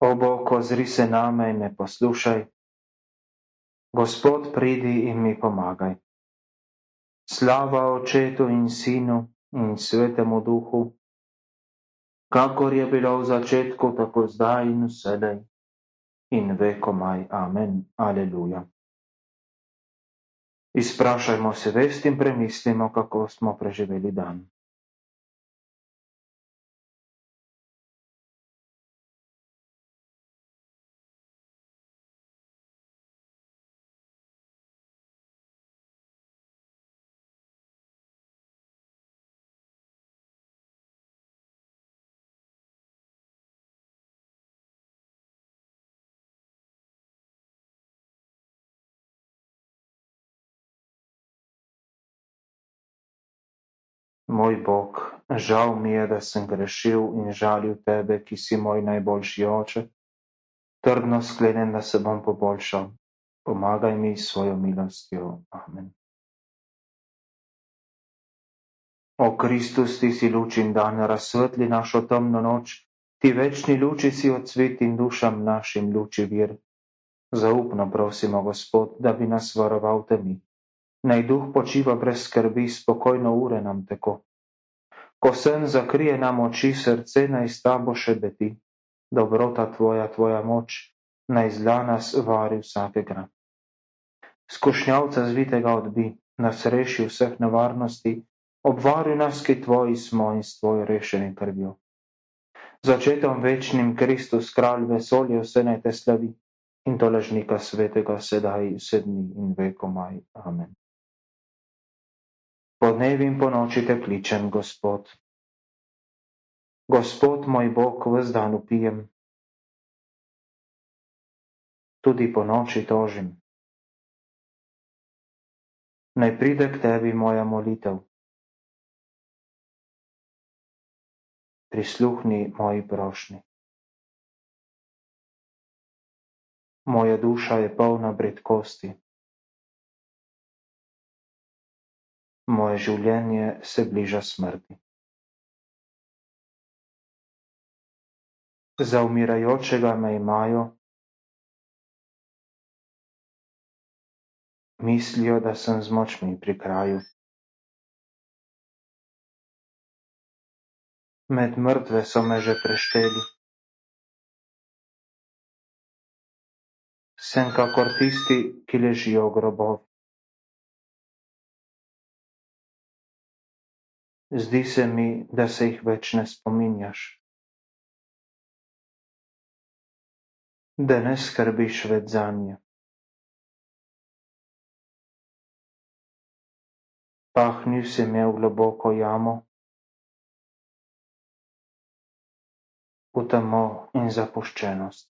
O Bog, ozri se name in me poslušaj. Gospod, pridi in mi pomagaj. Slava očetu in sinu in svetemu duhu, kakor je bilo v začetku, tako zdaj in vselej in vekomaj. Amen. Aleluja. Izprašajmo se vest in premislimo, kako smo preživeli dan. Moj Bog, žal mi je, da sem grešil in žalil tebe, ki si moj najboljši oče. Trdno sklenem, da se bom poboljšal. Pomagaj mi s svojo milostjo. Amen. O Kristus, ti si luč in dan, razsvetli našo temno noč, ti večni luči si odsvet in dušam našim luči vir. Zaupno prosimo, Gospod, da bi nas varoval temi naj duh počiva brez skrbi, spokojno ure nam tako. Ko sen zakrije nam oči, srce naj s tabo še beti, dobrota tvoja, tvoja moč, naj zla nas vari vsakega. Skušnjavca zvitega odbi, nas reši vseh nevarnosti, obvari nas, ki tvoji smo in s tvojo rešenim krvjo. Začetom večnim Kristus, kralj vesolja, vse naj te slavi in to ležnika svetega sedaj, sedmi in vekomaj. Amen. Po dnevi in po noči te kličem, Gospod. Gospod moj Bog, vse dan upijem, tudi po noči tožim. Naj pride k tebi moja molitev. Prisluhni moji prošnji. Moja duša je polna bredkosti. Moje življenje se bliža smrti. Za umirajočega me imajo, mislijo, da sem z močmi pri kraju. Med mrtve so me že prešteli. Sem kakor tisti, ki ležijo v grobovih. Zdi se mi, da se jih več ne spominjaš. Da ne skrbiš več zanje. Pahnil si me v globoko jamo, v temo in zapuščenost.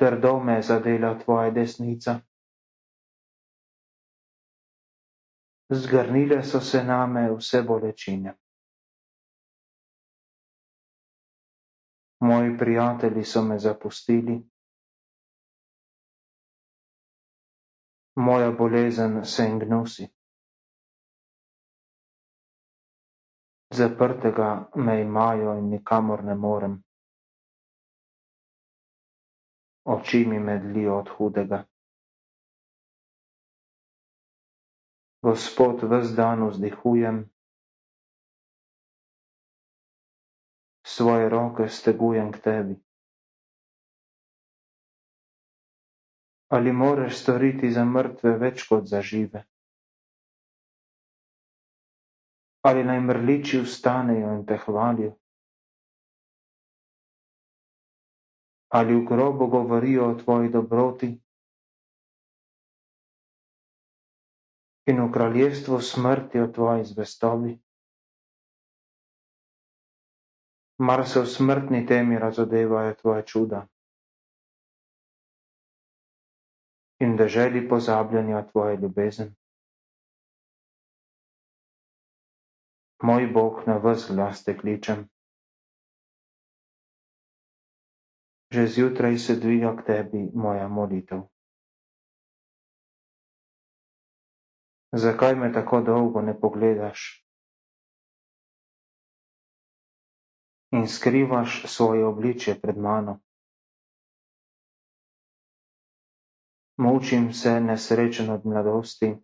Trdo me je zadela tvoja desnica. Zgrnile so se name vse bolečine. Moji prijatelji so me zapustili, moja bolezen se jim gnusi. Zaprtega me imajo in nikamor ne morem. Oči mi medlijo od hudega. Gospod, ves dan vzdihujem, svoje roke stegujem k tebi. Ali moreš storiti za mrtve več kot za žive? Ali naj mrliči vstanejo in te hvalijo? Ali v grobu govorijo o tvoji dobroti? In v kraljestvu smrti o tvoji zvestobi. Mar se v smrtni temi razodevajo tvoje čuda in da želi pozabljanja tvoje ljubezen. Moj Bog, na vas glas te kličem. Že zjutraj se dviga k tebi moja molitev. Zakaj me tako dolgo ne pogledaš? in skrivaš svoje obličje pred mano. Mučim se nesrečen od mladosti,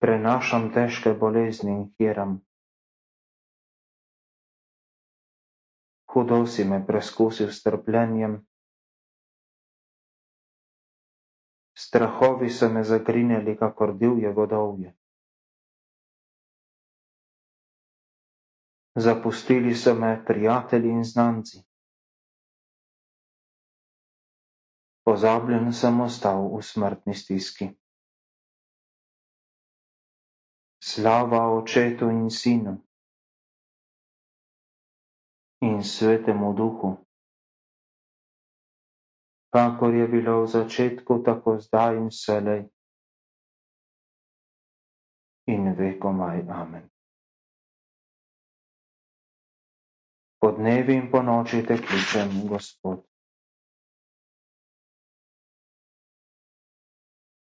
prenašam težke bolezni in hiram. Hudo si me preskusil s trpljenjem, strahovi so me zagrinjali, kakor divje vodovje. Zapustili so me prijatelji in znanci. Pozabljen sem ostal v smrtni stiski. Slava očetu in sinu in svetemu duhu, kakor je bilo v začetku, tako zdaj in vselej in vekomaj. Amen. Po dnevi in po noči te kličem, Gospod.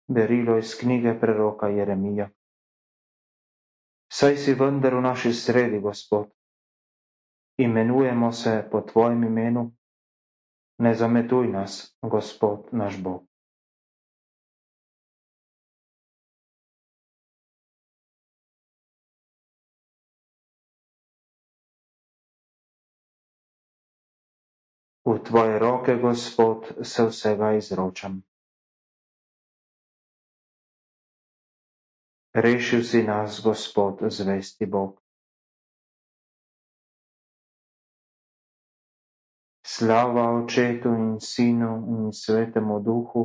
Berilo iz knjige preroka Jeremija. Saj si vendar v naši sredi, Gospod. Imenujemo se po Tvojem imenu. Ne zametuj nas, Gospod naš Bog. V Tvoje roke, Gospod, se vsega izročam. Rešil si nas, Gospod, zvesti Bog. Slava Očetu in Sinu in Svetemu Duhu.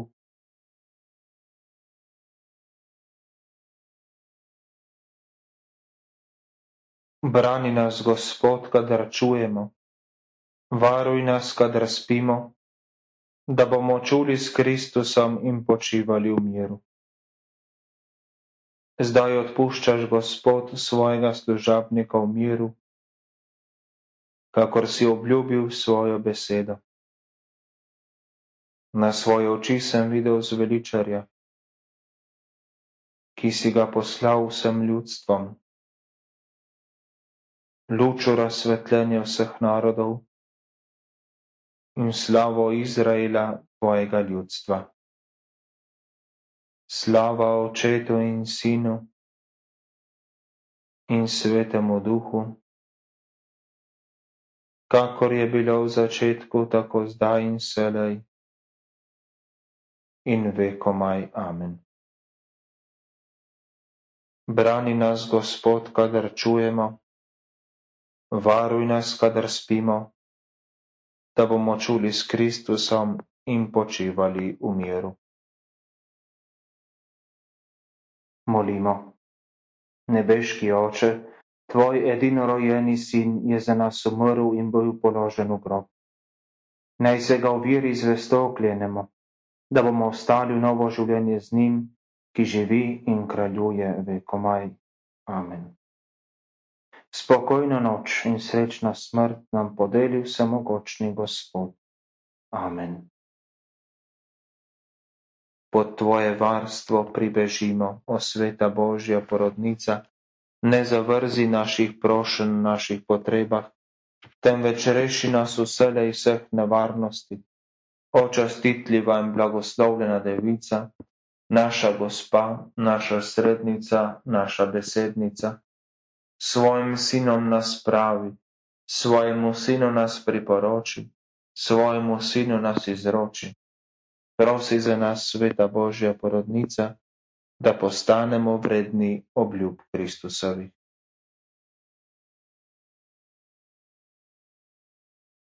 Brani nas, Gospod, kadar čujemo varuj nas, kadar spimo, da bomo čuli s Kristusom in počivali v miru. Zdaj odpuščaš, Gospod, svojega služabnika v miru, kakor si obljubil svojo besedo. Na svoje oči sem videl zveličarja, ki si ga poslal vsem ljudstvom, lučo razsvetljenja vseh narodov in slavo Izraela, tvojega ljudstva. Slava Očetu in Sinu in Svetemu Duhu, kakor je bilo v začetku, tako zdaj in selej in vekomaj. Amen. Brani nas, Gospod, kadar čujemo, varuj nas, kadar spimo da bomo čuli s Kristusom in počivali v miru. Molimo. Nebeški oče, tvoj edinorojeni sin je za nas umrl in bil položen v grob. Naj se ga v viri zvesto oklenemo, da bomo ostali v novo življenje z njim, ki živi in kraljuje vekomaj. Amen. Spokojno noč in srečno smrt nam podeli vsemogočni Gospod. Amen. Pod Tvoje varstvo pribežimo, o sveta Božja porodnica, ne zavrzi naših prošen, naših potrebah, temveč reši nas vselej vseh nevarnosti. Očastitljiva in blagoslovljena devica, naša gospa, naša srednica, naša besednica svojim sinom nas pravi, svojemu sinu nas priporoči, svojemu sinu nas izroči. Prosi za nas, sveta Božja porodnica, da postanemo vredni obljub Kristusovi.